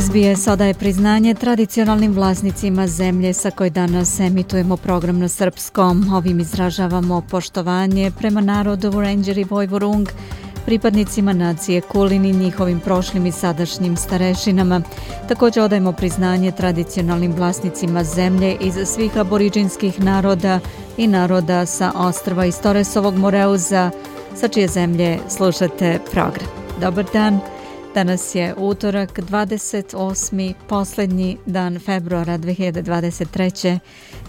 SBS odaje priznanje tradicionalnim vlasnicima zemlje sa koje danas emitujemo program na srpskom. Ovim izražavamo poštovanje prema narodu Ranger i Vojvorung, pripadnicima nacije Kulin i njihovim prošlim i sadašnjim starešinama. Također odajemo priznanje tradicionalnim vlasnicima zemlje iz svih aboriđinskih naroda i naroda sa ostrva iz Toresovog Moreuza, sa čije zemlje slušate program. Dobar dan! Danas je utorak 28. posljednji dan februara 2023.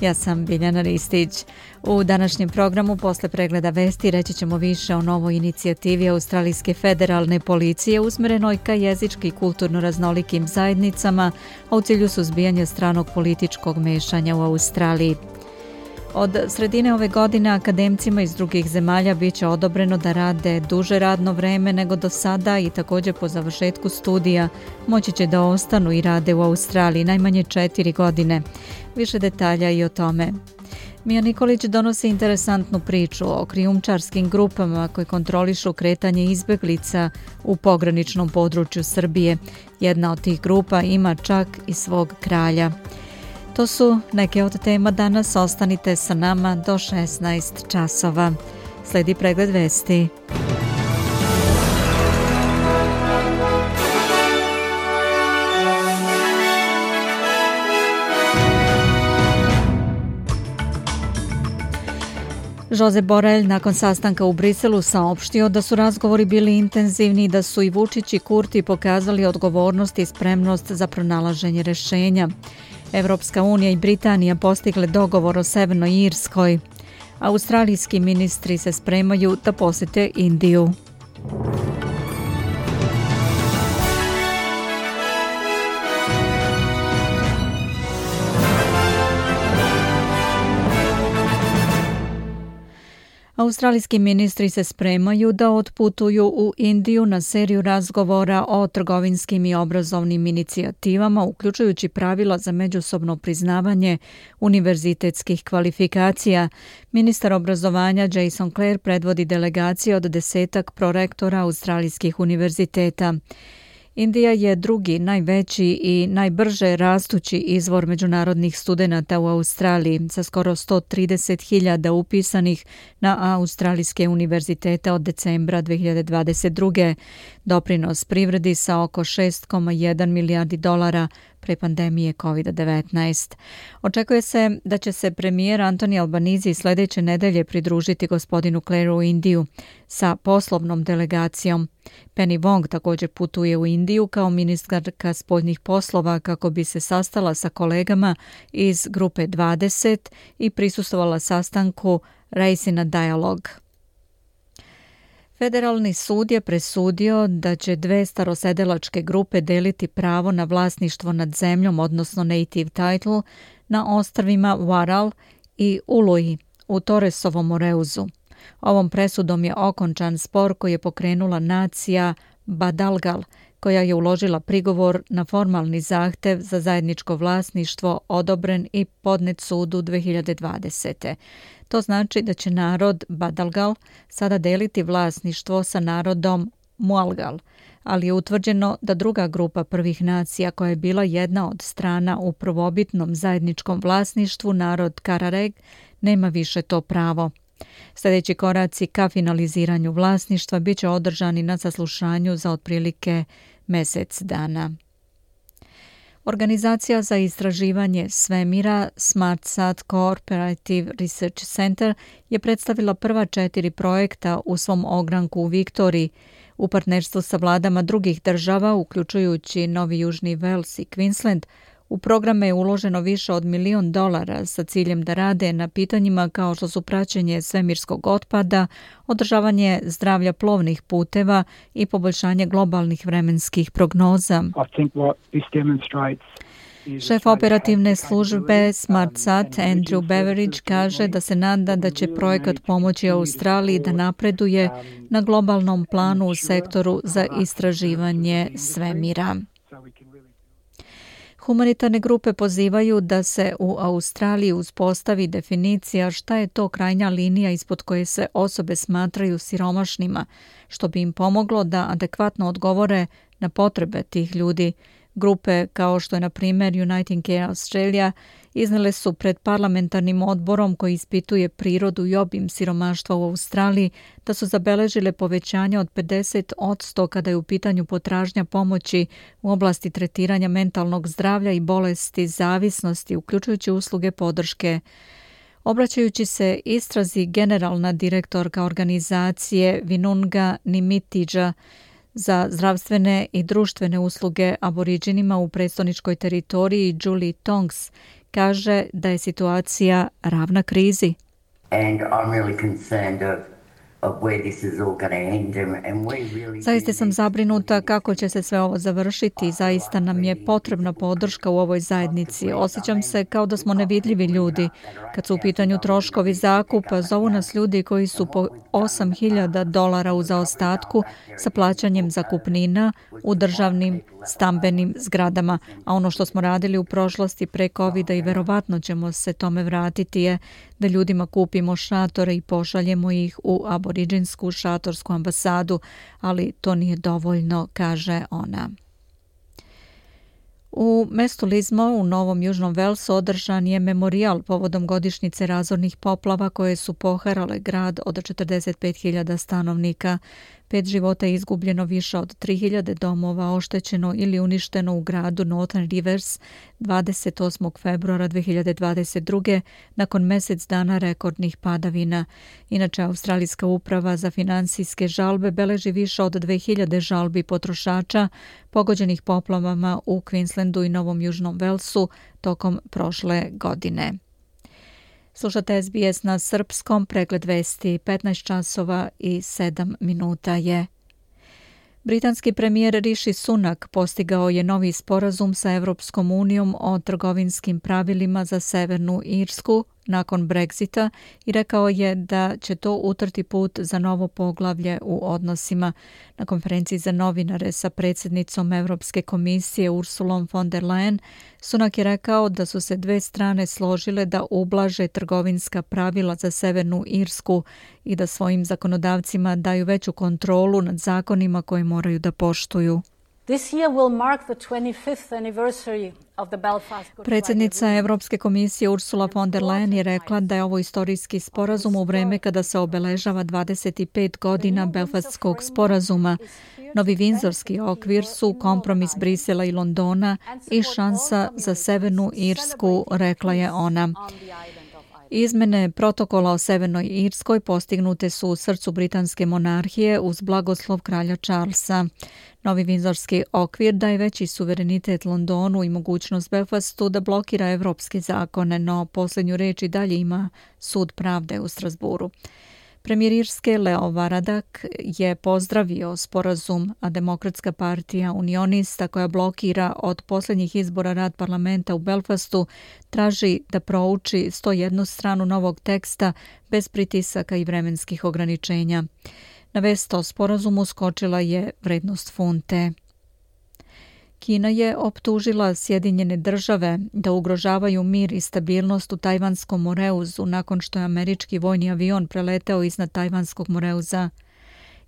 Ja sam Biljana Ristić. U današnjem programu posle pregleda vesti reći ćemo više o novoj inicijativi Australijske federalne policije usmjerenoj ka jezički i kulturno raznolikim zajednicama, a u cilju suzbijanja stranog političkog mešanja u Australiji. Od sredine ove godine akademcima iz drugih zemalja bit će odobreno da rade duže radno vreme nego do sada i također po završetku studija moći će da ostanu i rade u Australiji najmanje četiri godine. Više detalja i o tome. Mija Nikolić donosi interesantnu priču o krijumčarskim grupama koji kontrolišu kretanje izbeglica u pograničnom području Srbije. Jedna od tih grupa ima čak i svog kralja. To su neke od tema danas. Ostanite sa nama do 16 časova. Sledi pregled vesti. Jose Borrell nakon sastanka u Briselu saopštio da su razgovori bili intenzivni i da su i Vučić i Kurti pokazali odgovornost i spremnost za pronalaženje rešenja. Evropska unija i Britanija postigle dogovor o Severnoj Irskoj. Australijski ministri se spremaju da posete Indiju. Australijski ministri se spremaju da otputuju u Indiju na seriju razgovora o trgovinskim i obrazovnim inicijativama, uključujući pravila za međusobno priznavanje univerzitetskih kvalifikacija. Ministar obrazovanja Jason Clare predvodi delegacije od desetak prorektora australijskih univerziteta. Indija je drugi, najveći i najbrže rastući izvor međunarodnih studenta u Australiji sa skoro 130.000 upisanih na australijske univerzitete od decembra 2022. Doprinos privredi sa oko 6,1 milijardi dolara pre pandemije COVID-19. Očekuje se da će se premijer Antoni Albanizi sljedeće nedelje pridružiti gospodinu Clare u Indiju sa poslovnom delegacijom. Penny Wong također putuje u Indiju kao ministarka spoljnih poslova kako bi se sastala sa kolegama iz grupe 20 i prisustovala sastanku Racing Dialogue. Federalni sud je presudio da će dve starosedelačke grupe deliti pravo na vlasništvo nad zemljom, odnosno native title, na ostrvima Waral i Ului u Torresovom Moreuzu. Ovom presudom je okončan spor koji je pokrenula nacija Badalgal, koja je uložila prigovor na formalni zahtev za zajedničko vlasništvo odobren i podnet sudu 2020. To znači da će narod Badalgal sada deliti vlasništvo sa narodom Mualgal, ali je utvrđeno da druga grupa prvih nacija koja je bila jedna od strana u prvobitnom zajedničkom vlasništvu, narod Karareg, nema više to pravo. Sljedeći koraci ka finaliziranju vlasništva bit će održani na saslušanju za otprilike mesec dana. Organizacija za istraživanje svemira SmartSat Cooperative Research Center je predstavila prva četiri projekta u svom ogranku u Viktoriji. U partnerstvu sa vladama drugih država, uključujući Novi Južni Wales i Queensland, u programe je uloženo više od milion dolara sa ciljem da rade na pitanjima kao što su praćenje svemirskog otpada, održavanje zdravlja plovnih puteva i poboljšanje globalnih vremenskih prognoza. Šef operativne službe SmartSat Andrew Beveridge kaže da se nada da će projekat pomoći Australiji da napreduje na globalnom planu u sektoru za istraživanje svemira. Humanitarne grupe pozivaju da se u Australiji uspostavi definicija šta je to krajnja linija ispod koje se osobe smatraju siromašnima, što bi im pomoglo da adekvatno odgovore na potrebe tih ljudi. Grupe kao što je na primjer United Care Australia iznele su pred parlamentarnim odborom koji ispituje prirodu i obim siromaštva u Australiji da su zabeležile povećanje od 50 od 100 kada je u pitanju potražnja pomoći u oblasti tretiranja mentalnog zdravlja i bolesti zavisnosti, uključujući usluge podrške. Obraćajući se istrazi generalna direktorka organizacije Vinunga Nimitidža za zdravstvene i društvene usluge aboriđinima u predstavničkoj teritoriji Julie Tongs kaže da je situacija ravna krizi. And I'm really concerned of Zaista sam zabrinuta kako će se sve ovo završiti. Zaista nam je potrebna podrška u ovoj zajednici. Osjećam se kao da smo nevidljivi ljudi. Kad su u pitanju troškovi zakupa, zovu nas ljudi koji su po 8000 dolara u zaostatku sa plaćanjem zakupnina u državnim stambenim zgradama. A ono što smo radili u prošlosti pre covid i verovatno ćemo se tome vratiti je da ljudima kupimo šatore i pošaljemo ih u aboriđinsku šatorsku ambasadu, ali to nije dovoljno, kaže ona. U mestu Lizmo u Novom Južnom Velsu održan je memorijal povodom godišnjice razornih poplava koje su poharale grad od 45.000 stanovnika. Pet života je izgubljeno više od 3000 domova oštećeno ili uništeno u gradu Northern Rivers 28. februara 2022. nakon mjesec dana rekordnih padavina. Inače, Australijska uprava za finansijske žalbe beleži više od 2000 žalbi potrošača pogođenih poplavama u Queenslandu i Novom Južnom Velsu tokom prošle godine. Slušate SBS na srpskom, pregled vesti 15 časova i 7 minuta je. Britanski premijer Rishi Sunak postigao je novi sporazum sa Europskom unijom o trgovinskim pravilima za Severnu Irsku nakon Brexita i rekao je da će to utrti put za novo poglavlje u odnosima. Na konferenciji za novinare sa predsjednicom Europske komisije Ursulom von der Leyen Sunak je rekao da su se dve strane složile da ublaže trgovinska pravila za Severnu Irsku i da svojim zakonodavcima daju veću kontrolu nad zakonima koje moraju da poštuju. Predsjednica Europske komisije Ursula von der Leyen je rekla da je ovo istorijski sporazum u vreme kada se obeležava 25 godina Belfastskog sporazuma. Novi vinzorski okvir su kompromis Brisela i Londona i šansa za Severnu Irsku, rekla je ona. Izmene protokola o Severnoj Irskoj postignute su u srcu britanske monarhije uz blagoslov kralja Charlesa. Novi vinzorski okvir daje veći suverenitet Londonu i mogućnost Belfastu da blokira evropske zakone, no posljednju reč i dalje ima sud pravde u Strasburu. Premijer Irske Leo Varadak je pozdravio sporazum, a Demokratska partija unionista koja blokira od posljednjih izbora rad parlamenta u Belfastu traži da prouči 101 stranu novog teksta bez pritisaka i vremenskih ograničenja. Na vest o sporazumu skočila je vrednost funte. Kina je optužila Sjedinjene države da ugrožavaju mir i stabilnost u Tajvanskom moreuzu nakon što je američki vojni avion preleteo iznad Tajvanskog moreuza.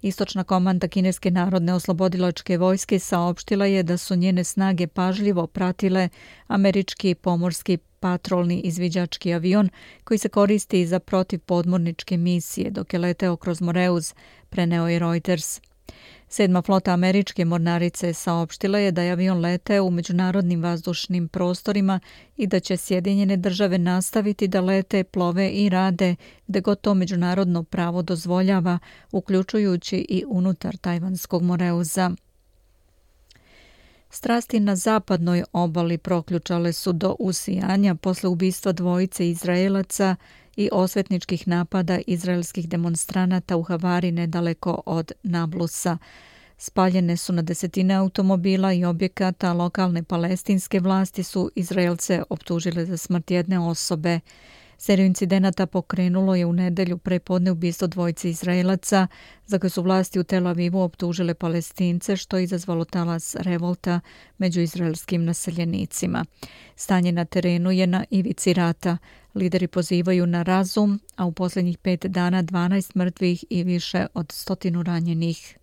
Istočna komanda Kineske narodne oslobodilačke vojske saopštila je da su njene snage pažljivo pratile američki pomorski patrolni izviđački avion koji se koristi za protivpodmorničke misije dok je leteo kroz Moreuz, preneo je Reuters. Sedma flota američke mornarice saopštila je da je avion leteo u međunarodnim vazdušnim prostorima i da će Sjedinjene države nastaviti da lete, plove i rade gde god to međunarodno pravo dozvoljava, uključujući i unutar Tajvanskog moreuza. Strasti na zapadnoj obali proključale su do usijanja posle ubistva dvojice Izraelaca i osvetničkih napada izraelskih demonstranata u Havari nedaleko od Nablusa. Spaljene su na desetine automobila i objekata, lokalne palestinske vlasti su Izraelce optužile za smrt jedne osobe. Seriju incidenata pokrenulo je u nedelju prepodne ubistvo dvojce Izraelaca, za koje su vlasti u Tel Avivu optužile palestince, što je izazvalo talas revolta među izraelskim naseljenicima. Stanje na terenu je na ivici rata. Lideri pozivaju na razum, a u posljednjih pet dana 12 mrtvih i više od stotinu ranjenih.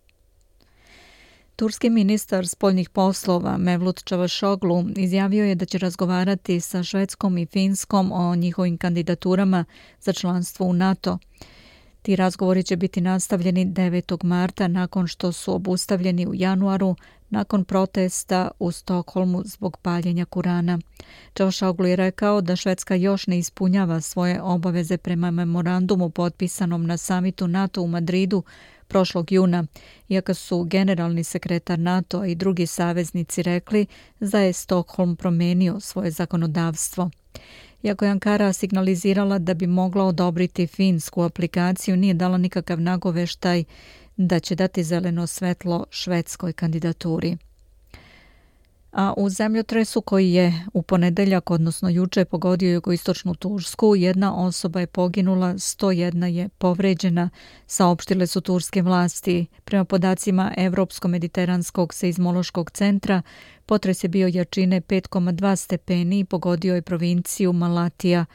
Turski ministar spoljnih poslova Mevlut Čavašoglu izjavio je da će razgovarati sa Švedskom i Finskom o njihovim kandidaturama za članstvo u NATO. Ti razgovori će biti nastavljeni 9. marta nakon što su obustavljeni u januaru nakon protesta u Stokholmu zbog paljenja Kurana. Čavašoglu je rekao da Švedska još ne ispunjava svoje obaveze prema memorandumu potpisanom na samitu NATO u Madridu prošlog juna, iako su generalni sekretar NATO i drugi saveznici rekli da je Stockholm promenio svoje zakonodavstvo. Iako je Ankara signalizirala da bi mogla odobriti finsku aplikaciju, nije dala nikakav nagoveštaj da će dati zeleno svetlo švedskoj kandidaturi a u zemljotresu koji je u ponedeljak, odnosno juče, pogodio jugoistočnu Tursku, jedna osoba je poginula, 101 je povređena, saopštile su turske vlasti. Prema podacima Evropsko-mediteranskog seizmološkog centra, potres je bio jačine 5,2 stepeni i pogodio je provinciju Malatija,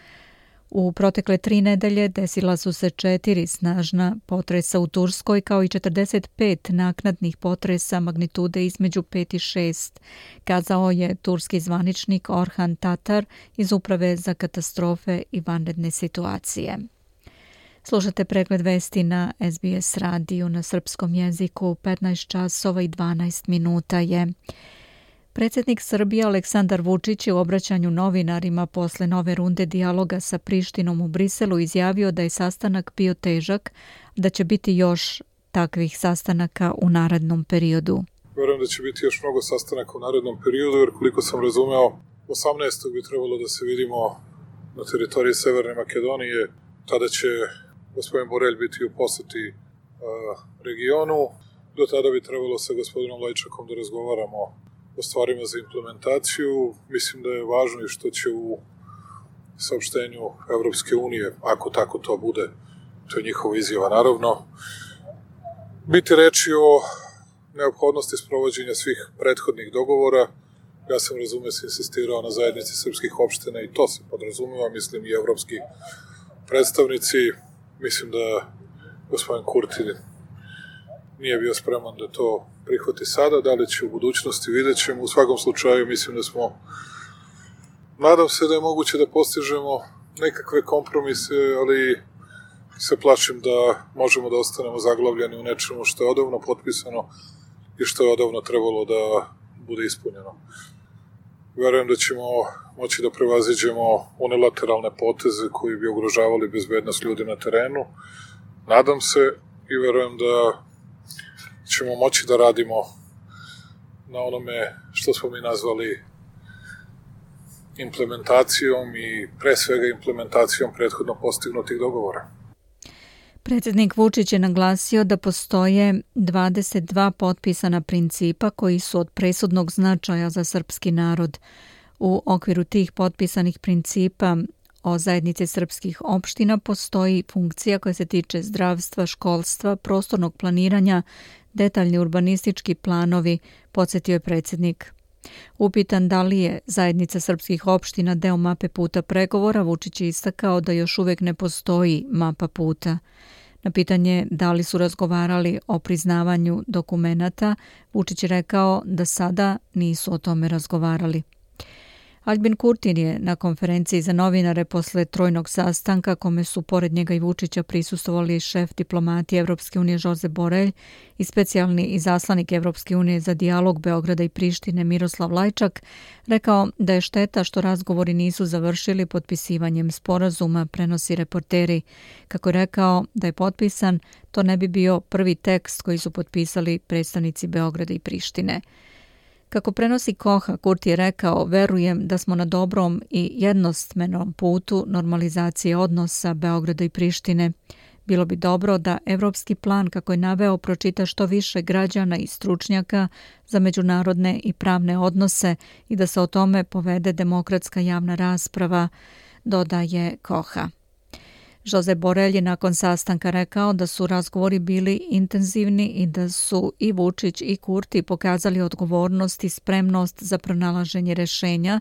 U protekle tri nedelje desila su se četiri snažna potresa u Turskoj kao i 45 naknadnih potresa magnitude između 5 i 6, kazao je turski zvaničnik Orhan Tatar iz Uprave za katastrofe i vanredne situacije. Slušate pregled vesti na SBS radiju na srpskom jeziku 15 časova i 12 minuta je. Predsjednik Srbije Aleksandar Vučić je u obraćanju novinarima posle nove runde dijaloga sa Prištinom u Briselu izjavio da je sastanak bio težak, da će biti još takvih sastanaka u narednom periodu. Verujem da će biti još mnogo sastanaka u narednom periodu, jer koliko sam razumeo, 18. bi trebalo da se vidimo na teritoriji Severne Makedonije. Tada će gospodin Borelj biti u poseti regionu. Do tada bi trebalo sa gospodinom Lajčakom da razgovaramo o stvarima za implementaciju. Mislim da je važno i što će u saopštenju Evropske unije, ako tako to bude, to je njihova izjava naravno, biti reči o neophodnosti sprovođenja svih prethodnih dogovora. Ja sam razume se insistirao na zajednici srpskih opština i to se podrazumeva, mislim i evropski predstavnici. Mislim da gospodin Kurti nije bio spreman da to prihvati sada, da li će u budućnosti, vidjet ćemo. U svakom slučaju mislim da smo, nadam se da je moguće da postižemo nekakve kompromise, ali se plašim da možemo da ostanemo zaglavljeni u nečemu što je odavno potpisano i što je odavno trebalo da bude ispunjeno. Verujem da ćemo moći da prevaziđemo unilateralne poteze koji bi ugrožavali bezbednost ljudi na terenu. Nadam se i verujem da ćemo moći da radimo na onome što smo mi nazvali implementacijom i pre svega implementacijom prethodno postignutih dogovora. Predsjednik Vučić je naglasio da postoje 22 potpisana principa koji su od presudnog značaja za srpski narod. U okviru tih potpisanih principa o zajednici srpskih opština postoji funkcija koja se tiče zdravstva, školstva, prostornog planiranja, detaljni urbanistički planovi, podsjetio je predsjednik. Upitan da li je zajednica srpskih opština deo mape puta pregovora, Vučić je istakao da još uvek ne postoji mapa puta. Na pitanje da li su razgovarali o priznavanju dokumenata, Vučić je rekao da sada nisu o tome razgovarali. Albin Kurtin je na konferenciji za novinare posle trojnog sastanka kome su pored njega i Vučića prisustovali šef diplomatije Evropske unije Žoze Borelj i specijalni izaslanik Evropske unije za dijalog Beograda i Prištine Miroslav Lajčak, rekao da je šteta što razgovori nisu završili potpisivanjem sporazuma, prenosi reporteri. Kako je rekao da je potpisan, to ne bi bio prvi tekst koji su potpisali predstavnici Beograda i Prištine. Kako prenosi Koha, Kurt je rekao, verujem da smo na dobrom i jednostmenom putu normalizacije odnosa Beograda i Prištine. Bilo bi dobro da evropski plan kako je naveo pročita što više građana i stručnjaka za međunarodne i pravne odnose i da se o tome povede demokratska javna rasprava, dodaje Koha. Jose Borelj je nakon sastanka rekao da su razgovori bili intenzivni i da su i Vučić i Kurti pokazali odgovornost i spremnost za pronalaženje rešenja,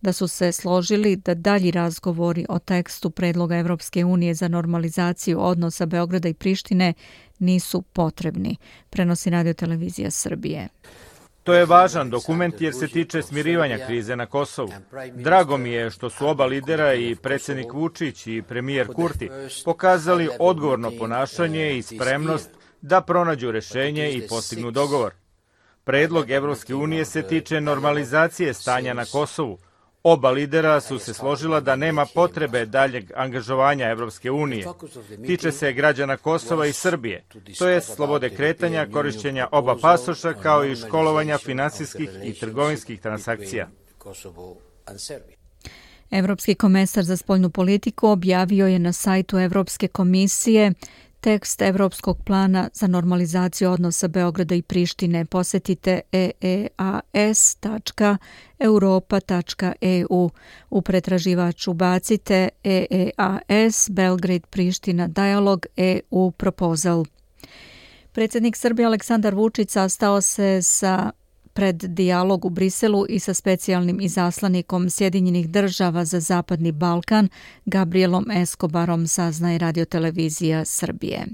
da su se složili da dalji razgovori o tekstu predloga Evropske unije za normalizaciju odnosa Beograda i Prištine nisu potrebni, prenosi Radio Televizija Srbije. To je važan dokument jer se tiče smirivanja krize na Kosovu. Drago mi je što su oba lidera i predsednik Vučić i premijer Kurti pokazali odgovorno ponašanje i spremnost da pronađu rešenje i postignu dogovor. Predlog Evropske unije se tiče normalizacije stanja na Kosovu, Oba lidera su se složila da nema potrebe daljeg angažovanja Evropske unije. Tiče se građana Kosova i Srbije, to je slobode kretanja, korišćenja oba pasoša kao i školovanja finansijskih i trgovinskih transakcija. Evropski komesar za spoljnu politiku objavio je na sajtu Evropske komisije tekst Evropskog plana za normalizaciju odnosa Beograda i Prištine. Posetite eeas.europa.eu. U pretraživaču bacite EEAS Belgrade Priština Dialog EU Proposal. Predsjednik Srbije Aleksandar Vučić sastao se sa pred dijalog u Briselu i sa specijalnim izaslanikom Sjedinjenih država za Zapadni Balkan Gabrielom Escobarom saznaje radiotelevizija Srbije.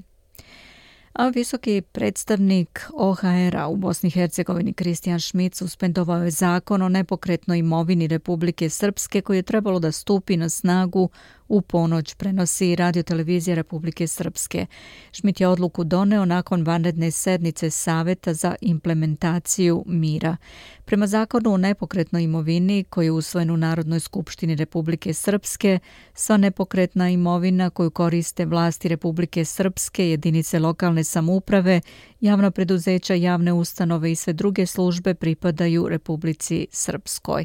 A visoki predstavnik OHR-a u Bosni i Hercegovini Kristijan Šmit suspendovao je zakon o nepokretnoj imovini Republike Srpske koji je trebalo da stupi na snagu u ponoć prenosi Radio Televizija Republike Srpske. Šmit je odluku doneo nakon vanredne sednice Saveta za implementaciju mira. Prema zakonu o nepokretnoj imovini koji je usvojen u Narodnoj skupštini Republike Srpske, sva nepokretna imovina koju koriste vlasti Republike Srpske, jedinice lokalne samouprave, javna preduzeća, javne ustanove i sve druge službe pripadaju Republici Srpskoj.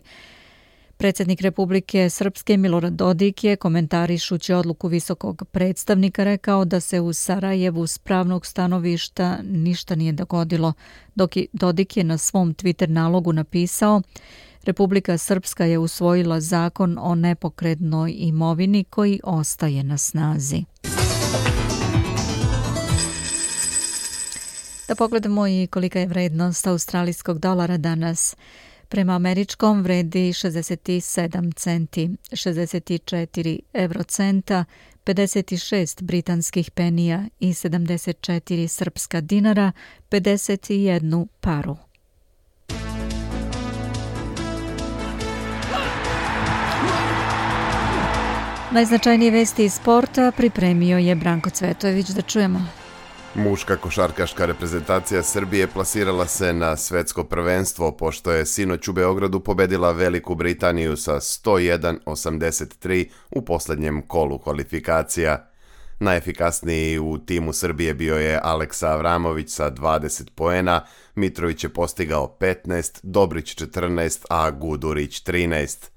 Predsjednik Republike Srpske Milorad Dodik je komentarišući odluku visokog predstavnika rekao da se u Sarajevu s pravnog stanovišta ništa nije dogodilo, dok Dodik je na svom Twitter nalogu napisao Republika Srpska je usvojila zakon o nepokrednoj imovini koji ostaje na snazi. Da pogledamo i kolika je vrednost australijskog dolara danas. Prema američkom vredi 67 centi, 64 eurocenta, 56 britanskih penija i 74 srpska dinara, 51 paru. Najznačajnije vesti iz sporta pripremio je Branko Cvetojević da čujemo. Muška košarkaška reprezentacija Srbije plasirala se na svetsko prvenstvo pošto je sinoć u Beogradu pobedila Veliku Britaniju sa 101-83 u poslednjem kolu kvalifikacija. Najefikasniji u timu Srbije bio je Aleksa Avramović sa 20 poena, Mitrović je postigao 15, Dobrić 14, a Gudurić 13.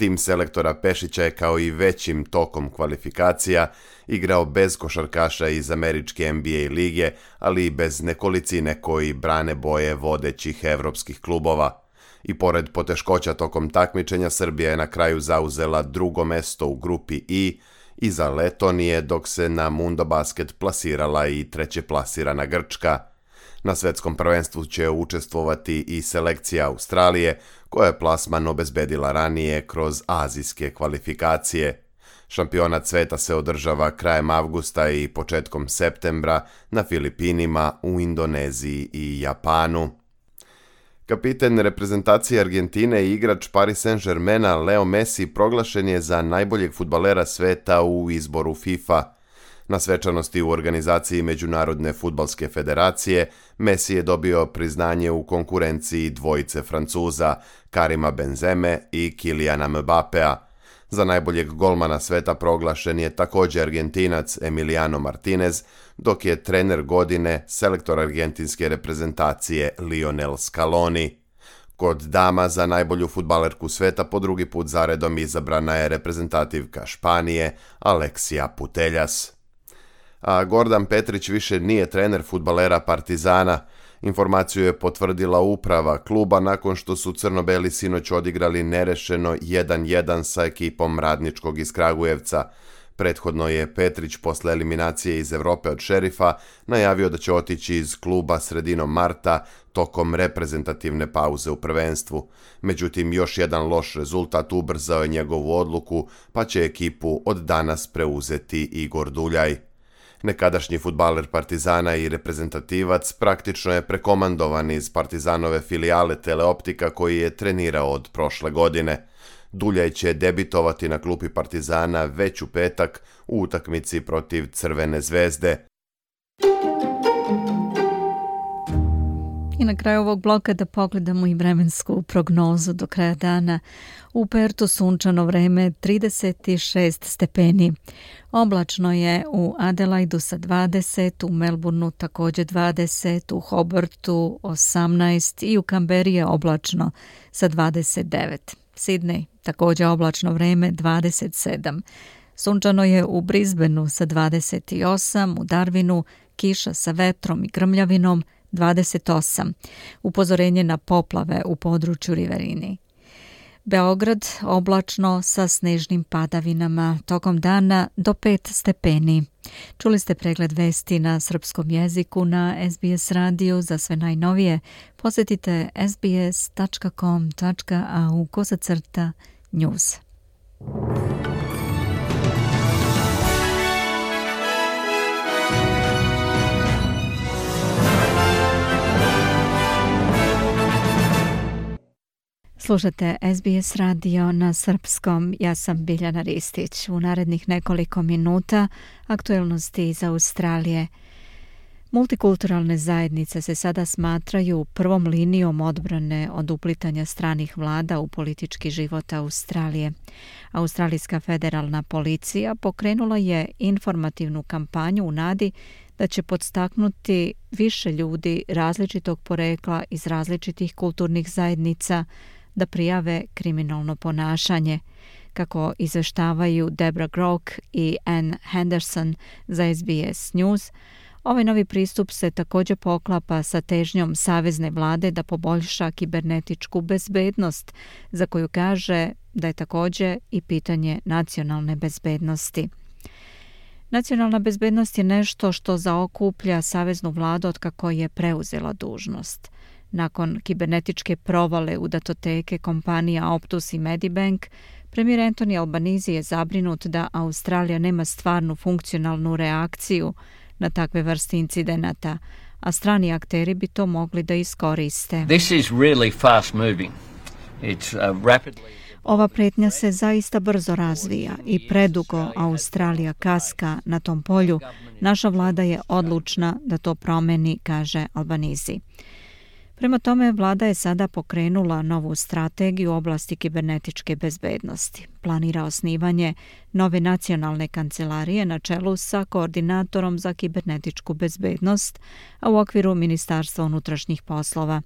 Tim selektora Pešića je kao i većim tokom kvalifikacija igrao bez košarkaša iz američke NBA lige, ali i bez nekolicine koji brane boje vodećih evropskih klubova. I pored poteškoća tokom takmičenja, Srbija je na kraju zauzela drugo mesto u grupi I iza Letonije, dok se na Mundo Basket plasirala i treće plasirana Grčka – Na svetskom prvenstvu će učestvovati i selekcija Australije, koja je plasman obezbedila ranije kroz azijske kvalifikacije. Šampionat sveta se održava krajem avgusta i početkom septembra na Filipinima, u Indoneziji i Japanu. Kapiten reprezentacije Argentine i igrač Paris Saint-Germaina Leo Messi proglašen je za najboljeg futbalera sveta u izboru FIFA – Na svečanosti u organizaciji Međunarodne futbalske federacije Messi je dobio priznanje u konkurenciji dvojice Francuza Karima Benzeme i Kilijana Mbapea. Za najboljeg golmana sveta proglašen je također Argentinac Emiliano Martinez, dok je trener godine selektor argentinske reprezentacije Lionel Scaloni. Kod dama za najbolju futbalerku sveta po drugi put zaredom izabrana je reprezentativka Španije Alexia Putellas. A Gordan Petrić više nije trener futbalera Partizana. Informaciju je potvrdila uprava kluba nakon što su crno-beli sinoć odigrali nerešeno 1-1 sa ekipom Radničkog iz Kragujevca. Prethodno je Petrić posle eliminacije iz Evrope od šerifa najavio da će otići iz kluba sredinom marta tokom reprezentativne pauze u prvenstvu. Međutim, još jedan loš rezultat ubrzao je njegovu odluku, pa će ekipu od danas preuzeti Igor Duljaj. Nekadašnji futbaler Partizana i reprezentativac praktično je prekomandovan iz Partizanove filijale Teleoptika koji je trenirao od prošle godine. Duljaj će debitovati na klupi Partizana već u petak u utakmici protiv Crvene zvezde. I na kraju ovog bloka da pogledamo i vremensku prognozu do kraja dana. U Pertu sunčano vreme 36 stepeni. Oblačno je u Adelaidu sa 20, u Melbourneu također 20, u Hobartu 18 i u Kamberi je oblačno sa 29. Sidney također oblačno vreme 27. Sunčano je u Brisbaneu sa 28, u Darwinu kiša sa vetrom i grmljavinom 28. Upozorenje na poplave u području Riverini. Beograd oblačno sa snežnim padavinama tokom dana do 5 stepeni. Čuli ste pregled vesti na srpskom jeziku na SBS radiju za sve najnovije. Posjetite sbs.com.au kosacrta news. Slušate SBS radio na srpskom. Ja sam Biljana Ristić. U narednih nekoliko minuta aktuelnosti iz Australije. Multikulturalne zajednice se sada smatraju prvom linijom odbrane od uplitanja stranih vlada u politički život Australije. Australijska federalna policija pokrenula je informativnu kampanju u nadi da će podstaknuti više ljudi različitog porekla iz različitih kulturnih zajednica da prijave kriminalno ponašanje. Kako izveštavaju Debra Grock i Ann Henderson za SBS News, Ovaj novi pristup se također poklapa sa težnjom Savezne vlade da poboljša kibernetičku bezbednost, za koju kaže da je također i pitanje nacionalne bezbednosti. Nacionalna bezbednost je nešto što zaokuplja Saveznu vladu od kako je preuzela dužnost. Nakon kibernetičke provale u datoteke kompanija Optus i Medibank, premijer Anthony Albanizi je zabrinut da Australija nema stvarnu funkcionalnu reakciju na takve vrste incidenata, a strani akteri bi to mogli da iskoriste. This is really fast moving. It's uh, rapidly ova pretnja se zaista brzo razvija i predugo Australija kaska na tom polju. Naša vlada je odlučna da to promeni, kaže Albanizi. Prema tome, vlada je sada pokrenula novu strategiju u oblasti kibernetičke bezbednosti. Planira osnivanje nove nacionalne kancelarije na čelu sa koordinatorom za kibernetičku bezbednost, a u okviru Ministarstva unutrašnjih poslova.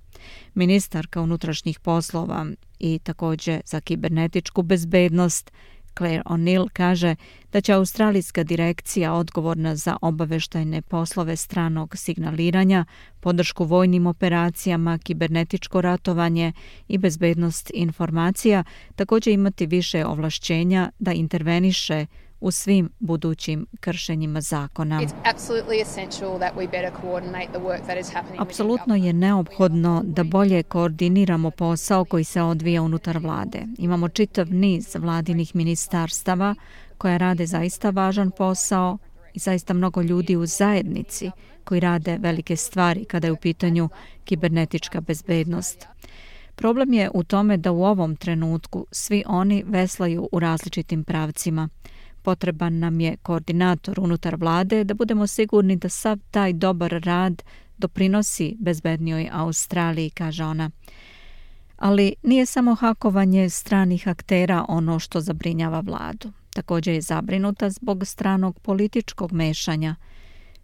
Ministarka unutrašnjih poslova i također za kibernetičku bezbednost Claire O'Neill kaže da će Australijska direkcija odgovorna za obaveštajne poslove stranog signaliranja, podršku vojnim operacijama, kibernetičko ratovanje i bezbednost informacija također imati više ovlašćenja da interveniše u svim budućim kršenjima zakona. Apsolutno je neophodno da bolje koordiniramo posao koji se odvija unutar vlade. Imamo čitav niz vladinih ministarstava koja rade zaista važan posao i zaista mnogo ljudi u zajednici koji rade velike stvari kada je u pitanju kibernetička bezbednost. Problem je u tome da u ovom trenutku svi oni veslaju u različitim pravcima. Potreban nam je koordinator unutar vlade da budemo sigurni da sav taj dobar rad doprinosi bezbednijoj Australiji, kaže ona. Ali nije samo hakovanje stranih aktera ono što zabrinjava vladu. Također je zabrinuta zbog stranog političkog mešanja.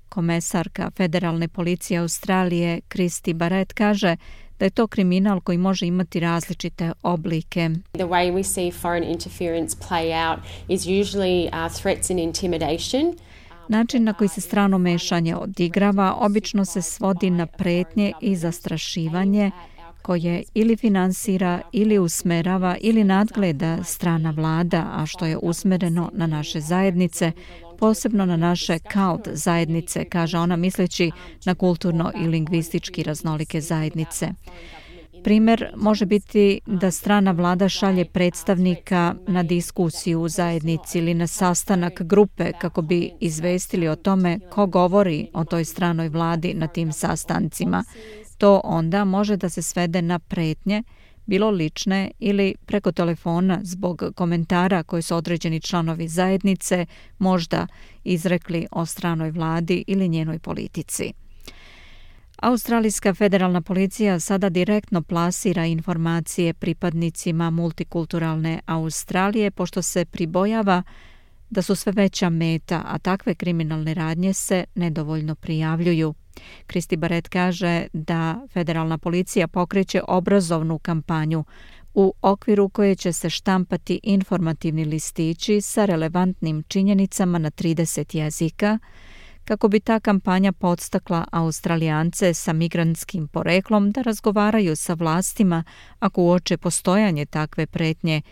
Komesarka Federalne policije Australije Kristi Barrett kaže da je to kriminal koji može imati različite oblike. The way we see foreign interference play out is usually uh, threats and intimidation. Način na koji se strano mešanje odigrava obično se svodi na pretnje i zastrašivanje koje ili finansira ili usmerava ili nadgleda strana vlada, a što je usmereno na naše zajednice, posebno na naše cult zajednice, kaže ona misleći na kulturno i lingvistički raznolike zajednice. Primer može biti da strana vlada šalje predstavnika na diskusiju u zajednici ili na sastanak grupe kako bi izvestili o tome ko govori o toj stranoj vladi na tim sastancima. To onda može da se svede na pretnje, bilo lične ili preko telefona zbog komentara koje su određeni članovi zajednice možda izrekli o stranoj vladi ili njenoj politici. Australijska federalna policija sada direktno plasira informacije pripadnicima multikulturalne Australije pošto se pribojava da su sve veća meta, a takve kriminalne radnje se nedovoljno prijavljuju. Kristi Baret kaže da federalna policija pokreće obrazovnu kampanju u okviru koje će se štampati informativni listići sa relevantnim činjenicama na 30 jezika, kako bi ta kampanja podstakla Australijance sa migrantskim poreklom da razgovaraju sa vlastima ako uoče postojanje takve pretnje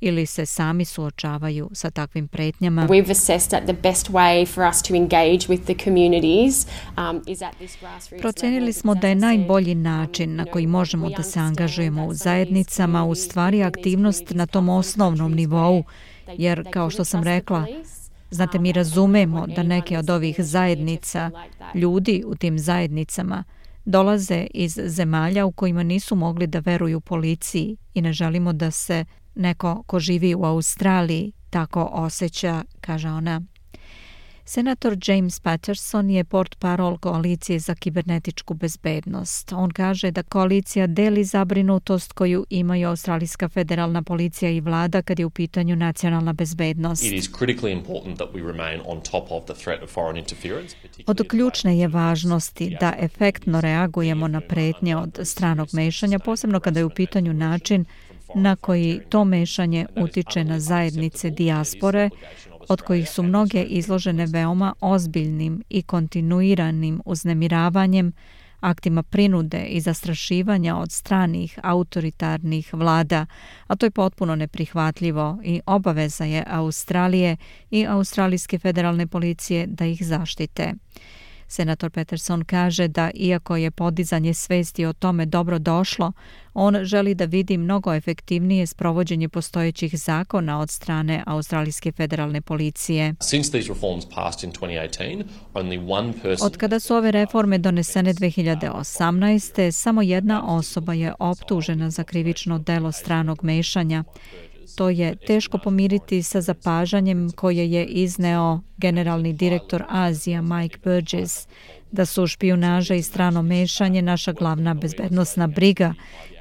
ili se sami suočavaju sa takvim pretnjama. We've assessed that the best way for us to engage with the communities um, is at this grassroots Procenili smo da je najbolji um, način na koji možemo da se angažujemo u zajednicama u stvari aktivnost na tom osnovnom nivou, jer kao što sam rekla, Znate, mi razumemo da neke od ovih zajednica, ljudi u tim zajednicama, dolaze iz zemalja u kojima nisu mogli da veruju policiji i ne želimo da se neko ko živi u Australiji tako osjeća, kaže ona. Senator James Patterson je port parol koalicije za kibernetičku bezbednost. On kaže da koalicija deli zabrinutost koju imaju Australijska federalna policija i vlada kad je u pitanju nacionalna bezbednost. Od ključne je važnosti da efektno reagujemo na pretnje od stranog mešanja, posebno kada je u pitanju način na koji to mešanje utiče na zajednice dijaspore, od kojih su mnoge izložene veoma ozbiljnim i kontinuiranim uznemiravanjem, aktima prinude i zastrašivanja od stranih autoritarnih vlada, a to je potpuno neprihvatljivo i obaveza je Australije i Australijske federalne policije da ih zaštite. Senator Peterson kaže da iako je podizanje svesti o tome dobro došlo, on želi da vidi mnogo efektivnije sprovođenje postojećih zakona od strane Australijske federalne policije. Od kada su ove reforme donesene 2018. samo jedna osoba je optužena za krivično delo stranog mešanja to je teško pomiriti sa zapažanjem koje je izneo generalni direktor Azija Mike Burgess, da su špionaža i strano mešanje naša glavna bezbednostna briga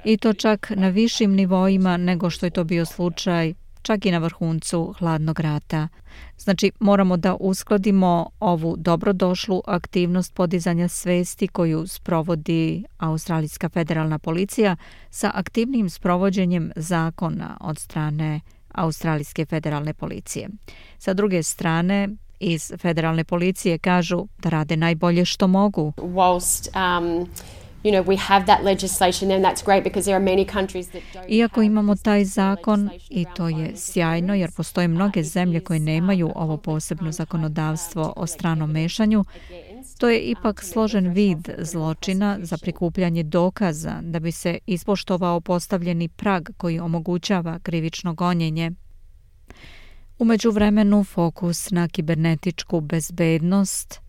i to čak na višim nivoima nego što je to bio slučaj čak i na vrhuncu hladnog rata. Znači, moramo da uskladimo ovu dobrodošlu aktivnost podizanja svesti koju sprovodi Australijska federalna policija sa aktivnim sprovođenjem zakona od strane Australijske federalne policije. Sa druge strane, iz federalne policije kažu da rade najbolje što mogu. Whilst, um, iako imamo taj zakon i to je sjajno jer postoje mnoge zemlje koje nemaju ovo posebno zakonodavstvo o stranom mešanju, to je ipak složen vid zločina za prikupljanje dokaza da bi se ispoštovao postavljeni prag koji omogućava krivično gonjenje. Umeđu vremenu fokus na kibernetičku bezbednost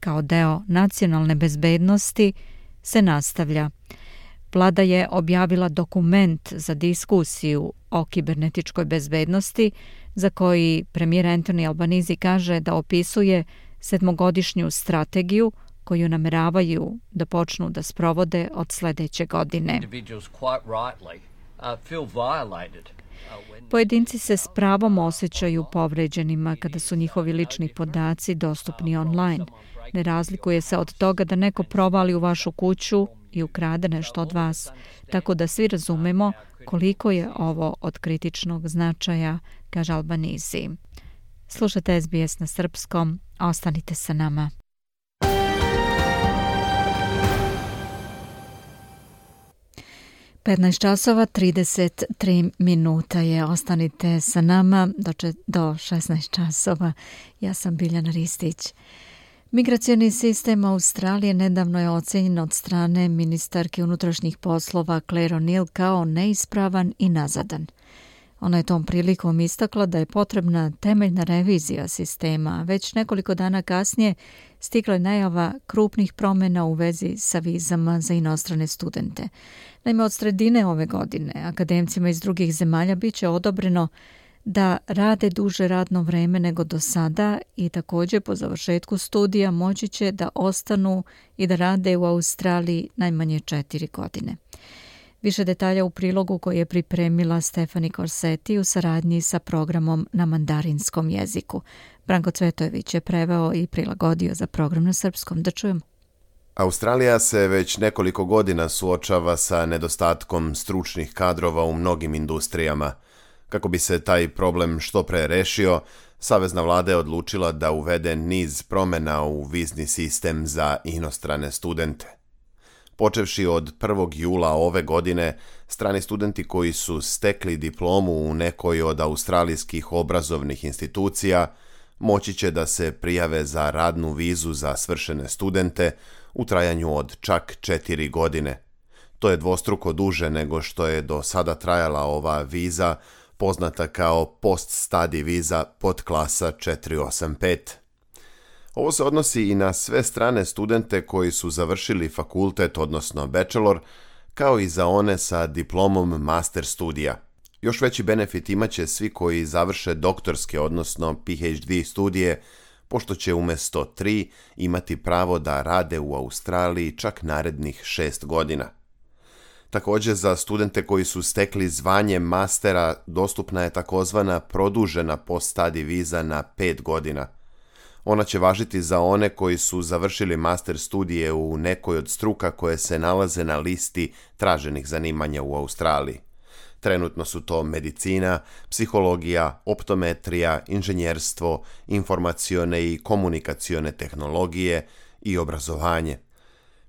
kao deo nacionalne bezbednosti se nastavlja. Vlada je objavila dokument za diskusiju o kibernetičkoj bezbednosti za koji premijer Anthony Albanizi kaže da opisuje sedmogodišnju strategiju koju nameravaju da počnu da sprovode od sledeće godine. Pojedinci se s pravom osjećaju povređenima kada su njihovi lični podaci dostupni online. Ne razlikuje se od toga da neko provali u vašu kuću i ukrade nešto od vas, tako da svi razumemo koliko je ovo od kritičnog značaja, kaže Albanizi. Slušajte SBS na srpskom, ostanite sa nama. Petnaest časova 33 minuta je. Ostanite sa nama do, do 16 časova. Ja sam Biljana Ristić. Migracioni sistem Australije nedavno je ocenjen od strane ministarke unutrašnjih poslova Claire O'Neill kao neispravan i nazadan. Ona je tom prilikom istakla da je potrebna temeljna revizija sistema. Već nekoliko dana kasnije stigla je najava krupnih promjena u vezi sa vizama za inostrane studente. Naime, od sredine ove godine akademcima iz drugih zemalja bit će odobreno da rade duže radno vreme nego do sada i također po završetku studija moći će da ostanu i da rade u Australiji najmanje četiri godine. Više detalja u prilogu koji je pripremila Stefani Korseti u saradnji sa programom na mandarinskom jeziku. Branko Cvetojević je preveo i prilagodio za program na srpskom. Da čujemo. Australija se već nekoliko godina suočava sa nedostatkom stručnih kadrova u mnogim industrijama. Kako bi se taj problem što pre rešio, Savezna vlada je odlučila da uvede niz promjena u vizni sistem za inostrane studente. Počevši od 1. jula ove godine, strani studenti koji su stekli diplomu u nekoj od australijskih obrazovnih institucija moći će da se prijave za radnu vizu za svršene studente u trajanju od čak četiri godine. To je dvostruko duže nego što je do sada trajala ova viza, poznata kao post-study viza pod klasa 485. Ovo se odnosi i na sve strane studente koji su završili fakultet, odnosno bachelor, kao i za one sa diplomom master studija. Još veći benefit imaće svi koji završe doktorske, odnosno PhD studije, pošto će umjesto tri imati pravo da rade u Australiji čak narednih šest godina. Također za studente koji su stekli zvanje mastera dostupna je takozvana produžena post-study viza na pet godina – ona će važiti za one koji su završili master studije u nekoj od struka koje se nalaze na listi traženih zanimanja u Australiji. Trenutno su to medicina, psihologija, optometrija, inženjerstvo, informacione i komunikacione tehnologije i obrazovanje.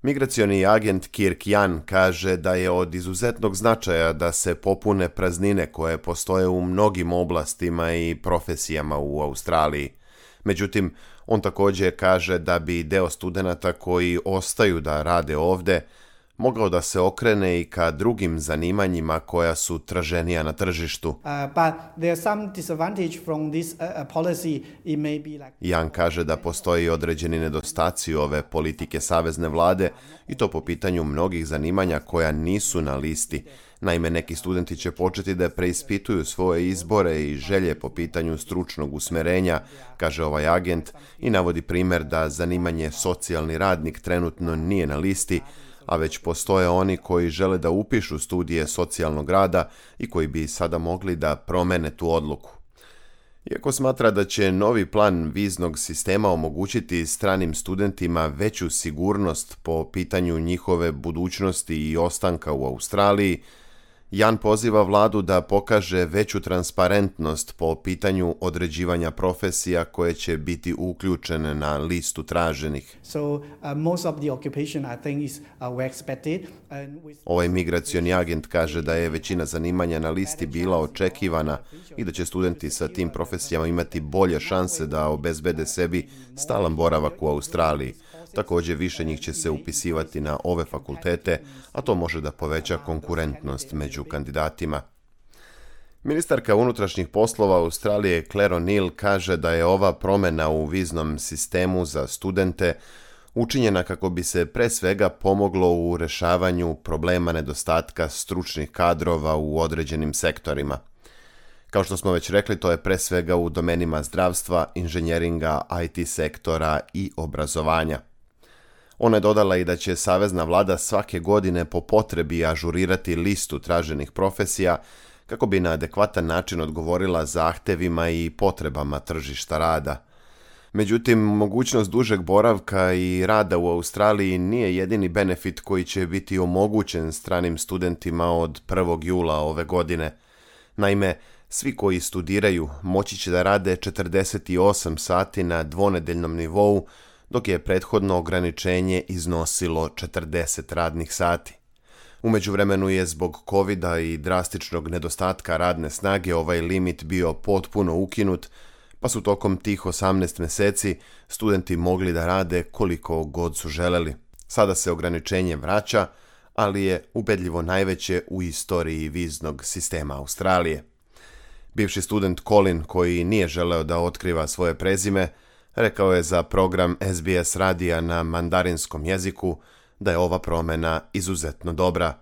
Migracioni agent Kirk Jan kaže da je od izuzetnog značaja da se popune praznine koje postoje u mnogim oblastima i profesijama u Australiji. Međutim, on također kaže da bi deo studenata koji ostaju da rade ovde mogao da se okrene i ka drugim zanimanjima koja su traženija na tržištu. Jan kaže da postoji određeni nedostaci ove politike savezne vlade i to po pitanju mnogih zanimanja koja nisu na listi. Naime, neki studenti će početi da preispituju svoje izbore i želje po pitanju stručnog usmerenja, kaže ovaj agent i navodi primjer da zanimanje socijalni radnik trenutno nije na listi, a već postoje oni koji žele da upišu studije socijalnog rada i koji bi sada mogli da promene tu odluku. Iako smatra da će novi plan viznog sistema omogućiti stranim studentima veću sigurnost po pitanju njihove budućnosti i ostanka u Australiji, Jan poziva vladu da pokaže veću transparentnost po pitanju određivanja profesija koje će biti uključene na listu traženih. Ovaj migracioni agent kaže da je većina zanimanja na listi bila očekivana i da će studenti sa tim profesijama imati bolje šanse da obezbede sebi stalan boravak u Australiji. Također više njih će se upisivati na ove fakultete, a to može da poveća konkurentnost među kandidatima. Ministarka unutrašnjih poslova Australije Claire O'Neill kaže da je ova promjena u viznom sistemu za studente učinjena kako bi se pre svega pomoglo u rešavanju problema nedostatka stručnih kadrova u određenim sektorima. Kao što smo već rekli, to je pre svega u domenima zdravstva, inženjeringa, IT sektora i obrazovanja. Ona je dodala i da će Savezna vlada svake godine po potrebi ažurirati listu traženih profesija kako bi na adekvatan način odgovorila zahtevima i potrebama tržišta rada. Međutim, mogućnost dužeg boravka i rada u Australiji nije jedini benefit koji će biti omogućen stranim studentima od 1. jula ove godine. Naime, Svi koji studiraju moći će da rade 48 sati na dvonedeljnom nivou, dok je prethodno ograničenje iznosilo 40 radnih sati. Umeđu vremenu je zbog covid i drastičnog nedostatka radne snage ovaj limit bio potpuno ukinut, pa su tokom tih 18 meseci studenti mogli da rade koliko god su želeli. Sada se ograničenje vraća, ali je ubedljivo najveće u istoriji viznog sistema Australije. Bivši student Colin, koji nije želeo da otkriva svoje prezime, rekao je za program SBS radija na mandarinskom jeziku da je ova promena izuzetno dobra.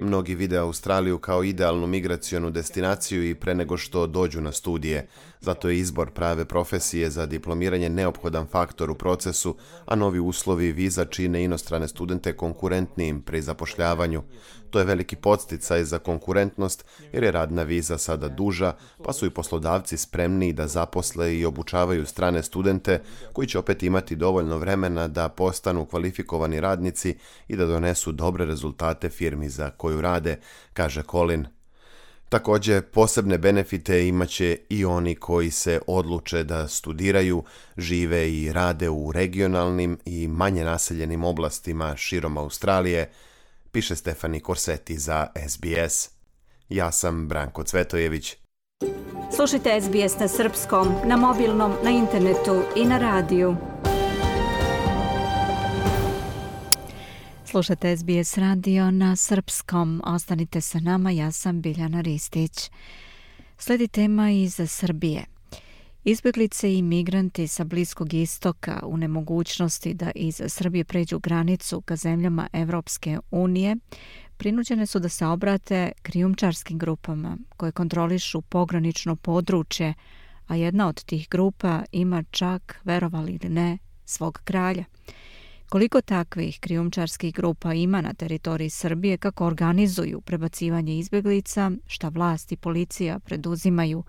Mnogi vide Australiju kao idealnu migracijonu destinaciju i pre nego što dođu na studije. Zato je izbor prave profesije za diplomiranje neophodan faktor u procesu, a novi uslovi viza čine inostrane studente konkurentnijim pri zapošljavanju. To je veliki podsticaj za konkurentnost jer je radna viza sada duža, pa su i poslodavci spremni da zaposle i obučavaju strane studente koji će opet imati dovoljno vremena da postanu kvalifikovani radnici i da donesu dobre rezultate firmi za koju rade, kaže Colin. Takođe, posebne benefite imaće i oni koji se odluče da studiraju, žive i rade u regionalnim i manje naseljenim oblastima širom Australije, piše Stefani Korseti za SBS. Ja sam Branko Cvetojević. Slušajte SBS na srpskom, na mobilnom, na internetu i na radiju. Slušate SBS radio na srpskom. Ostanite sa nama, ja sam Biljana Ristić. Sledi tema iz Srbije. Izbjeglice i migranti sa Bliskog istoka u nemogućnosti da iz Srbije pređu granicu ka zemljama Evropske unije prinuđene su da se obrate krijumčarskim grupama koje kontrolišu pogranično područje, a jedna od tih grupa ima čak, verovali ili ne, svog kralja. Koliko takvih krijumčarskih grupa ima na teritoriji Srbije, kako organizuju prebacivanje izbjeglica, šta vlast i policija preduzimaju,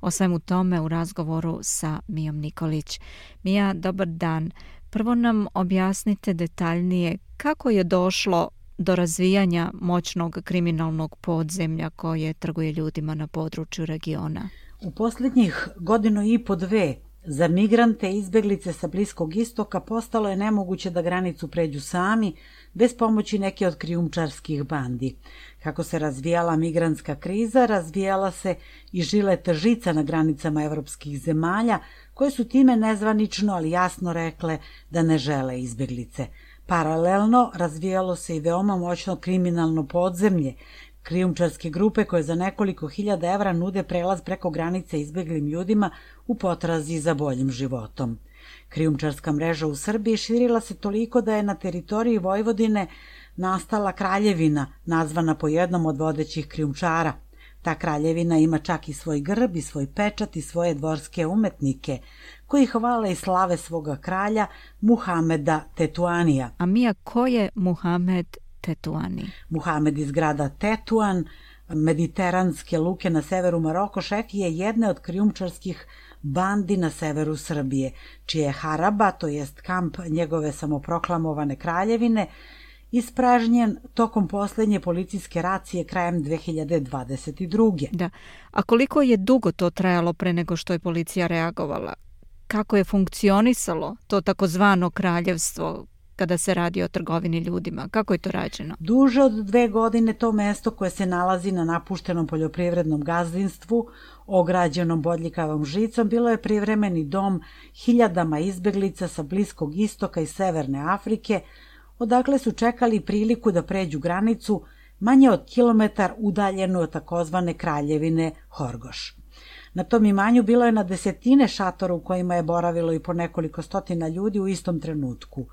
o svemu tome u razgovoru sa Mijom Nikolić. Mija, dobar dan. Prvo nam objasnite detaljnije kako je došlo do razvijanja moćnog kriminalnog podzemlja koje trguje ljudima na području regiona. U posljednjih godinu i po dve za migrante i izbeglice sa Bliskog istoka postalo je nemoguće da granicu pređu sami, bez pomoći neke od krijumčarskih bandi. Kako se razvijala migrantska kriza, razvijala se i žileta žica na granicama evropskih zemalja, koje su time nezvanično, ali jasno rekle da ne žele izbeglice. Paralelno razvijalo se i veoma moćno kriminalno podzemlje, krijumčarske grupe koje za nekoliko hiljada evra nude prelaz preko granice izbeglim ljudima u potrazi za boljim životom. Krijumčarska mreža u Srbiji širila se toliko da je na teritoriji Vojvodine nastala kraljevina, nazvana po jednom od vodećih krijumčara. Ta kraljevina ima čak i svoj grb i svoj pečat i svoje dvorske umetnike, koji hvale i slave svoga kralja Muhameda Tetuanija. A Mija, ko je Muhamed Tetuani? Muhamed iz grada Tetuan, mediteranske luke na severu Maroko, šef je jedne od krijumčarskih bandi na severu Srbije, čije je Haraba, to jest kamp njegove samoproklamovane kraljevine, ispražnjen tokom poslednje policijske racije krajem 2022. Da. A koliko je dugo to trajalo pre nego što je policija reagovala? Kako je funkcionisalo to takozvano kraljevstvo kada se radi o trgovini ljudima? Kako je to rađeno? Duže od dve godine to mesto koje se nalazi na napuštenom poljoprivrednom gazdinstvu, ograđenom bodljikavom žicom, bilo je privremeni dom hiljadama izbeglica sa Bliskog istoka i Severne Afrike, odakle su čekali priliku da pređu granicu manje od kilometar udaljenu od takozvane kraljevine Horgoš. Na tom imanju bilo je na desetine šatora u kojima je boravilo i po nekoliko stotina ljudi u istom trenutku.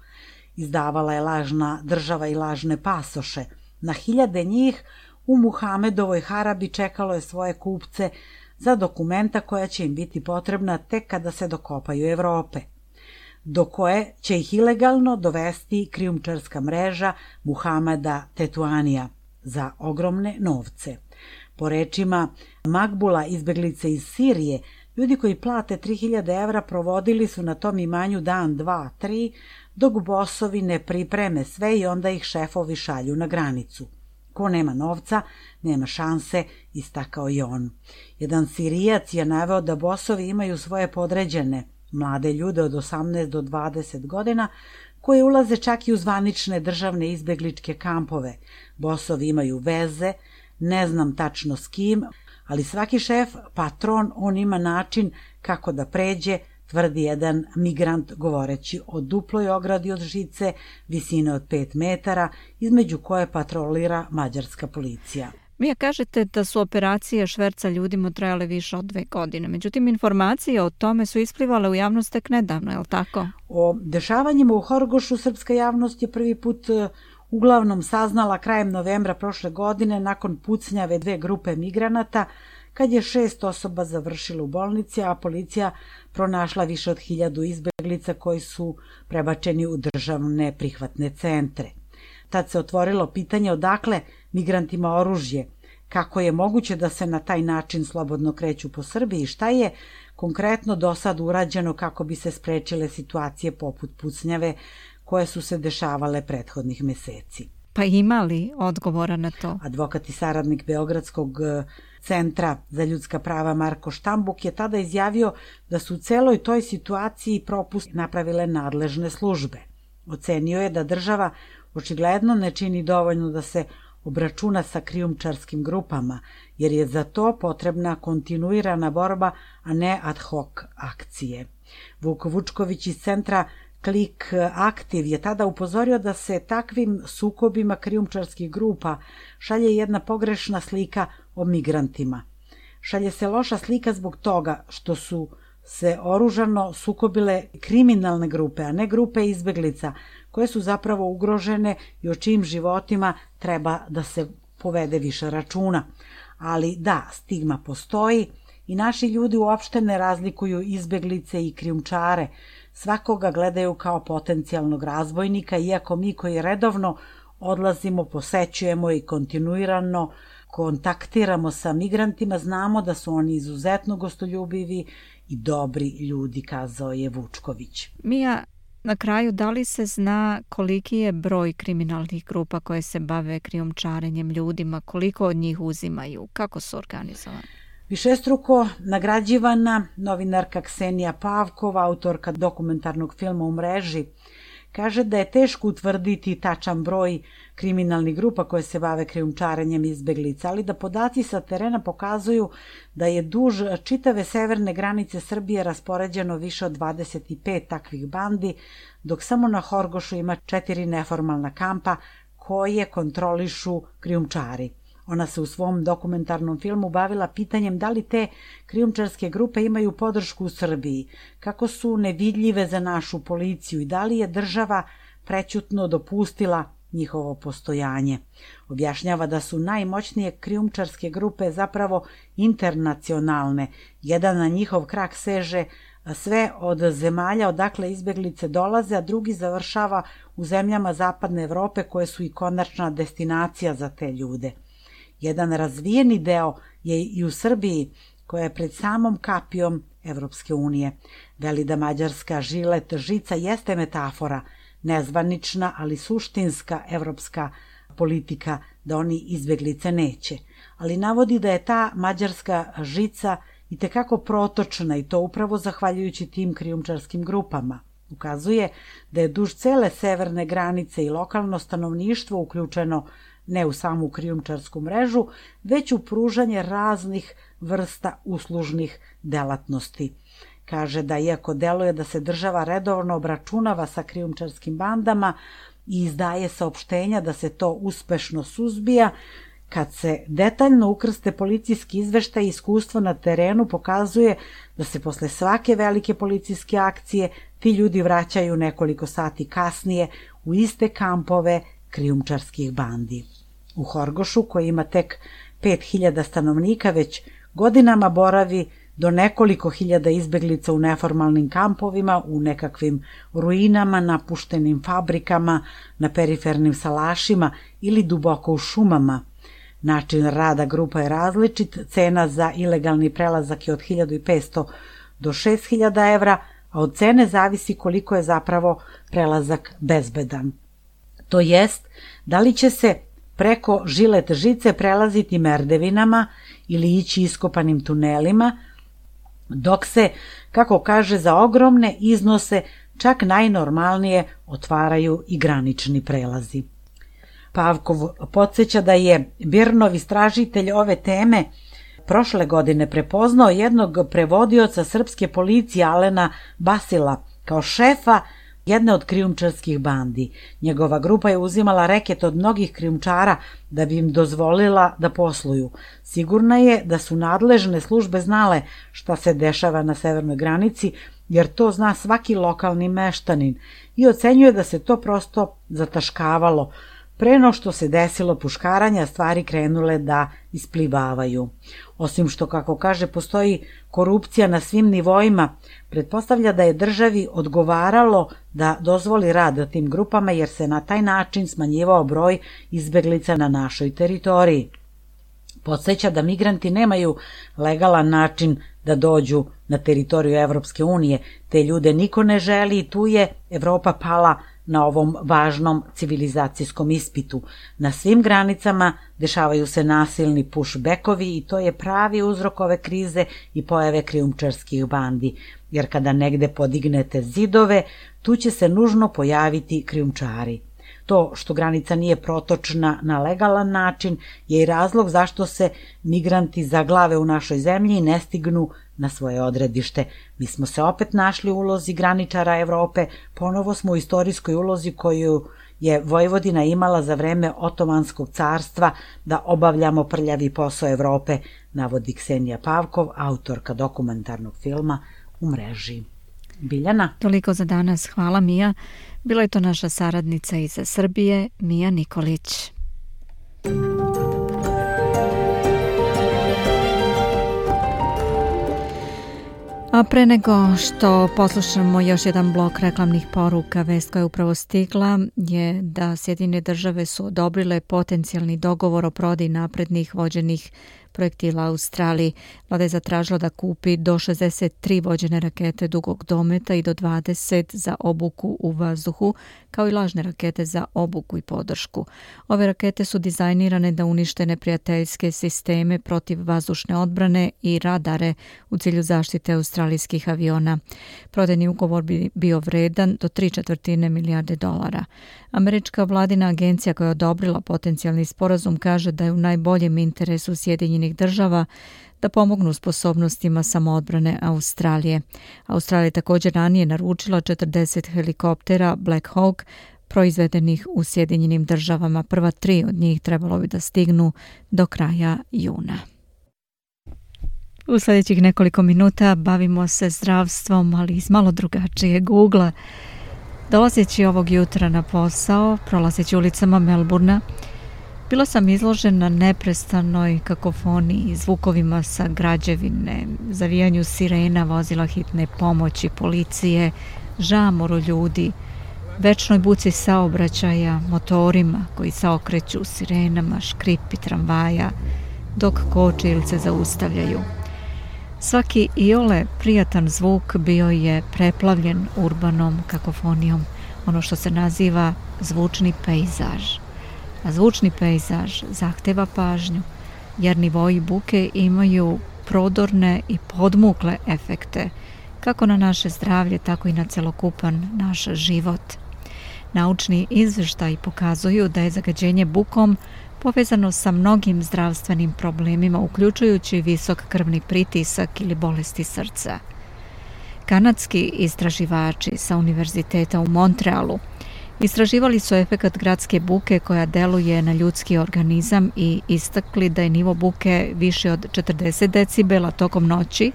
Izdavala je lažna država i lažne pasoše. Na hiljade njih u Muhamedovoj harabi čekalo je svoje kupce za dokumenta koja će im biti potrebna tek kada se dokopaju Evrope do koje će ih ilegalno dovesti krijumčarska mreža Muhameda Tetuanija za ogromne novce. Po rečima Magbula izbeglice iz Sirije, ljudi koji plate 3000 evra provodili su na tom imanju dan, dva, tri, dok bosovi ne pripreme sve i onda ih šefovi šalju na granicu. Ko nema novca, nema šanse, istakao i on. Jedan Sirijac je naveo da bosovi imaju svoje podređene, mlade ljude od 18 do 20 godina, koje ulaze čak i u zvanične državne izbegličke kampove. Bosovi imaju veze, ne znam tačno s kim, ali svaki šef, patron, on ima način kako da pređe, tvrdi jedan migrant govoreći o duploj ogradi od žice, visine od 5 metara, između koje patrolira mađarska policija. Mija, kažete da su operacije šverca ljudima trajale više od dve godine. Međutim, informacije o tome su isplivale u javnost tek nedavno, je li tako? O dešavanjima u Horgošu srpska javnost je prvi put e, uglavnom saznala krajem novembra prošle godine nakon pucnjave dve grupe migranata, kad je šest osoba završilo u bolnici, a policija pronašla više od hiljadu izbeglica koji su prebačeni u državne prihvatne centre. Tad se otvorilo pitanje odakle migrantima oružje, kako je moguće da se na taj način slobodno kreću po Srbiji i šta je konkretno do sad urađeno kako bi se sprečile situacije poput pucnjave koje su se dešavale prethodnih meseci. Pa ima li odgovora na to? Advokat i saradnik Beogradskog centra za ljudska prava Marko Štambuk je tada izjavio da su u celoj toj situaciji propust napravile nadležne službe. Ocenio je da država očigledno ne čini dovoljno da se obračuna sa krijumčarskim grupama, jer je za to potrebna kontinuirana borba, a ne ad hoc akcije. Vuk Vučković iz centra Klik Aktiv je tada upozorio da se takvim sukobima krijumčarskih grupa šalje jedna pogrešna slika o migrantima. Šalje se loša slika zbog toga što su se oružano sukobile kriminalne grupe, a ne grupe izbeglica, koje su zapravo ugrožene i o čijim životima treba da se povede više računa. Ali da, stigma postoji i naši ljudi uopšte ne razlikuju izbeglice i krijumčare, svakoga gledaju kao potencijalnog razbojnika, iako mi koji redovno odlazimo, posećujemo i kontinuirano kontaktiramo sa migrantima, znamo da su oni izuzetno gostoljubivi i dobri ljudi, kazao je Vučković. Mija, na kraju, da li se zna koliki je broj kriminalnih grupa koje se bave krijumčarenjem ljudima, koliko od njih uzimaju, kako su organizovani? Višestruko nagrađivana novinarka Ksenija Pavkova, autorka dokumentarnog filma u mreži, kaže da je teško utvrditi tačan broj kriminalnih grupa koje se bave krijumčarenjem izbeglica, ali da podaci sa terena pokazuju da je duž čitave severne granice Srbije raspoređeno više od 25 takvih bandi, dok samo na Horgošu ima četiri neformalna kampa koje kontrolišu krijumčari. Ona se u svom dokumentarnom filmu bavila pitanjem da li te krijumčarske grupe imaju podršku u Srbiji, kako su nevidljive za našu policiju i da li je država prećutno dopustila njihovo postojanje. Objašnjava da su najmoćnije krijumčarske grupe zapravo internacionalne. Jedan na njihov krak seže sve od zemalja odakle izbeglice dolaze, a drugi završava u zemljama zapadne Evrope koje su i konačna destinacija za te ljude. Jedan razvijeni deo je i u Srbiji, koja je pred samom kapijom Evropske unije. Veli da mađarska žilet žica jeste metafora, nezvanična, ali suštinska evropska politika da oni izbeglice neće. Ali navodi da je ta mađarska žica i tekako protočna i to upravo zahvaljujući tim krijumčarskim grupama. Ukazuje da je duž cele severne granice i lokalno stanovništvo uključeno ne u samu krijumčarsku mrežu, već u pružanje raznih vrsta uslužnih delatnosti. Kaže da iako deluje da se država redovno obračunava sa krijumčarskim bandama i izdaje saopštenja da se to uspešno suzbija, kad se detaljno ukrste policijski izveštaj i iskustvo na terenu pokazuje da se posle svake velike policijske akcije ti ljudi vraćaju nekoliko sati kasnije u iste kampove krijumčarskih bandi. U Horgošu, koji ima tek 5000 stanovnika, već godinama boravi do nekoliko hiljada izbeglica u neformalnim kampovima, u nekakvim ruinama, napuštenim fabrikama, na perifernim salašima ili duboko u šumama. Način rada grupa je različit, cena za ilegalni prelazak je od 1500 do 6000 evra, a od cene zavisi koliko je zapravo prelazak bezbedan. To jest, da li će se preko žilet žice prelaziti merdevinama ili ići iskopanim tunelima, dok se, kako kaže, za ogromne iznose čak najnormalnije otvaraju i granični prelazi. Pavkov podsjeća da je Birnov istražitelj ove teme prošle godine prepoznao jednog prevodioca srpske policije Alena Basila kao šefa jedne od krijumčarskih bandi. Njegova grupa je uzimala reket od mnogih krijumčara da bi im dozvolila da posluju. Sigurna je da su nadležne službe znale šta se dešava na severnoj granici, jer to zna svaki lokalni meštanin i ocenjuje da se to prosto zataškavalo, Pre no što se desilo puškaranja, stvari krenule da isplivavaju. Osim što, kako kaže, postoji korupcija na svim nivoima, pretpostavlja da je državi odgovaralo da dozvoli rad tim grupama jer se na taj način smanjivao broj izbeglica na našoj teritoriji. Podseća da migranti nemaju legalan način da dođu na teritoriju Evropske unije, te ljude niko ne želi i tu je Evropa pala na ovom važnom civilizacijskom ispitu. Na svim granicama dešavaju se nasilni pushbackovi i to je pravi uzrok ove krize i pojave krijumčarskih bandi, jer kada negde podignete zidove, tu će se nužno pojaviti krijumčari. To što granica nije protočna na legalan način je i razlog zašto se migranti zaglave u našoj zemlji ne stignu na svoje odredište. Mi smo se opet našli u ulozi graničara Evrope, ponovo smo u istorijskoj ulozi koju je Vojvodina imala za vreme Otomanskog carstva da obavljamo prljavi posao Evrope, navodi Ksenija Pavkov, autorka dokumentarnog filma u mreži. Biljana? Toliko za danas. Hvala Mija. Bila je to naša saradnica iz Srbije, Mija Nikolić. A pre nego što poslušamo još jedan blok reklamnih poruka, vest koja je upravo stigla je da Sjedine države su odobrile potencijalni dogovor o prodaji naprednih vođenih projektila Australiji. Vlada je zatražila da kupi do 63 vođene rakete dugog dometa i do 20 za obuku u vazduhu, kao i lažne rakete za obuku i podršku. Ove rakete su dizajnirane da unište neprijateljske sisteme protiv vazdušne odbrane i radare u cilju zaštite australijskih aviona. Prodajni ugovor bi bio vredan do 3 četvrtine milijarde dolara. Američka vladina agencija koja je odobrila potencijalni sporazum kaže da je u najboljem interesu Sjedinjenih država da pomognu sposobnostima samoodbrane Australije. Australija je također ranije naručila 40 helikoptera Black Hawk proizvedenih u Sjedinjenim državama. Prva tri od njih trebalo bi da stignu do kraja juna. U sljedećih nekoliko minuta bavimo se zdravstvom, ali iz malo drugačije Google. Dolazeći ovog jutra na posao, prolazeći ulicama Melburna, bila sam izložena neprestanoj kakofoniji, zvukovima sa građevine, zavijanju sirena, vozila hitne pomoći, policije, žamoru ljudi, večnoj buci saobraćaja, motorima koji se okreću sirenama, škripi tramvaja, dok kočilce zaustavljaju. Svaki iole prijatan zvuk bio je preplavljen urbanom kakofonijom, ono što se naziva zvučni pejzaž. A zvučni pejzaž zahteva pažnju, jer nivoji buke imaju prodorne i podmukle efekte, kako na naše zdravlje, tako i na celokupan naš život. Naučni izveštaji pokazuju da je zagađenje bukom povezano sa mnogim zdravstvenim problemima, uključujući visok krvni pritisak ili bolesti srca. Kanadski istraživači sa Univerziteta u Montrealu istraživali su efekat gradske buke koja deluje na ljudski organizam i istakli da je nivo buke više od 40 decibela tokom noći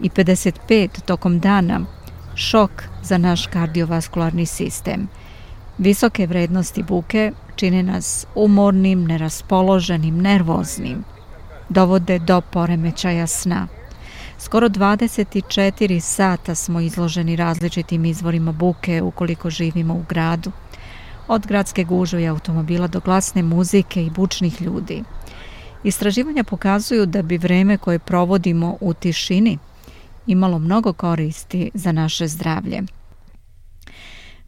i 55 tokom dana šok za naš kardiovaskularni sistem. Visoke vrednosti buke čine nas umornim, neraspoloženim, nervoznim. Dovode do poremećaja sna. Skoro 24 sata smo izloženi različitim izvorima buke ukoliko živimo u gradu. Od gradske gužve i automobila do glasne muzike i bučnih ljudi. Istraživanja pokazuju da bi vreme koje provodimo u tišini imalo mnogo koristi za naše zdravlje.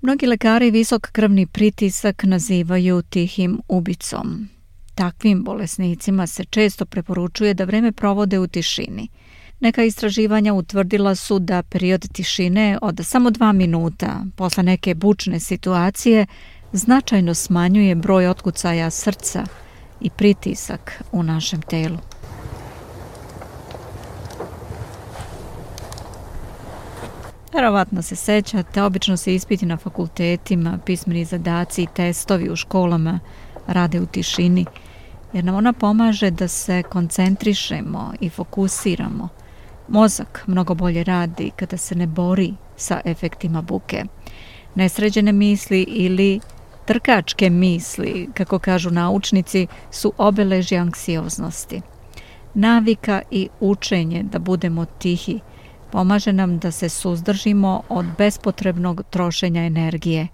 Mnogi lekari visok krvni pritisak nazivaju tihim ubicom. Takvim bolesnicima se često preporučuje da vreme provode u tišini. Neka istraživanja utvrdila su da period tišine od samo dva minuta posle neke bučne situacije značajno smanjuje broj otkucaja srca i pritisak u našem telu. Verovatno se sećate, obično se ispiti na fakultetima, pismeni zadaci i testovi u školama rade u tišini, jer nam ona pomaže da se koncentrišemo i fokusiramo. Mozak mnogo bolje radi kada se ne bori sa efektima buke. Nesređene misli ili trkačke misli, kako kažu naučnici, su obeležje anksioznosti. Navika i učenje da budemo tihi pomaže nam da se suzdržimo od bespotrebnog trošenja energije.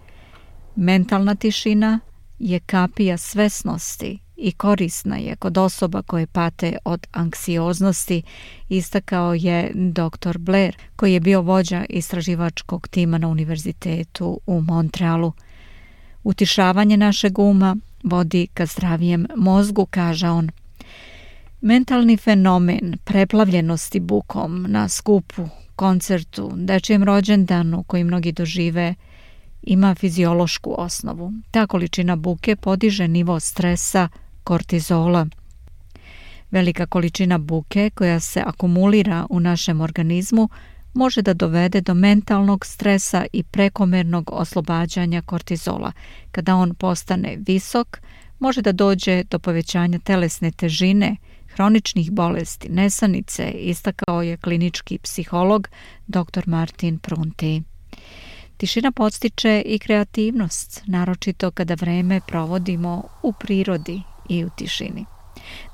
Mentalna tišina je kapija svesnosti i korisna je kod osoba koje pate od anksioznosti, istakao je dr. Blair, koji je bio vođa istraživačkog tima na univerzitetu u Montrealu. Utišavanje našeg uma vodi ka zdravijem mozgu, kaže on. Mentalni fenomen preplavljenosti bukom na skupu, koncertu, dečijem rođendanu koji mnogi dožive ima fiziološku osnovu. Ta količina buke podiže nivo stresa, kortizola. Velika količina buke koja se akumulira u našem organizmu može da dovede do mentalnog stresa i prekomernog oslobađanja kortizola. Kada on postane visok, može da dođe do povećanja telesne težine, hroničnih bolesti, nesanice, istakao je klinički psiholog dr. Martin Prunti. Tišina podstiče i kreativnost, naročito kada vreme provodimo u prirodi i u tišini.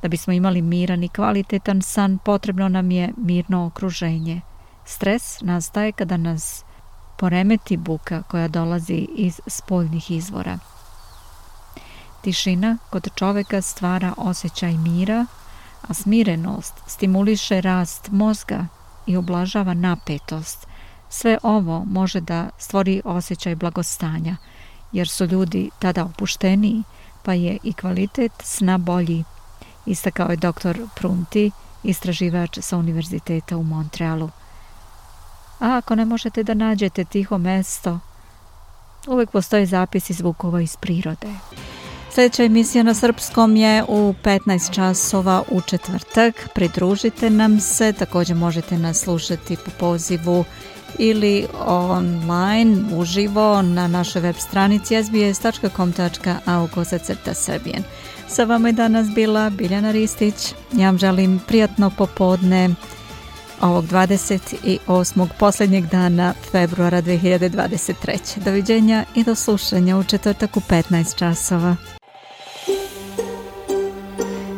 Da bismo imali miran i kvalitetan san, potrebno nam je mirno okruženje. Stres nastaje kada nas poremeti buka koja dolazi iz spoljnih izvora. Tišina kod čoveka stvara osjećaj mira, a smirenost stimuliše rast mozga i ublažava napetost. Sve ovo može da stvori osjećaj blagostanja, jer su ljudi tada opušteniji, pa je i kvalitet sna bolji, istakao je dr. Prunti, istraživač sa Univerziteta u Montrealu. A ako ne možete da nađete tiho mesto, uvek postoje zapisi zvukova iz prirode. Sljedeća emisija na srpskom je u 15 časova u četvrtak. Pridružite nam se, također možete nas slušati po pozivu ili online uživo na našoj web stranici sbs.com.au kosacrta srbijen. Sa vama je danas bila Biljana Ristić. Ja vam želim prijatno popodne ovog 28. posljednjeg dana februara 2023. Doviđenja i do slušanja u četvrtak u 15 časova.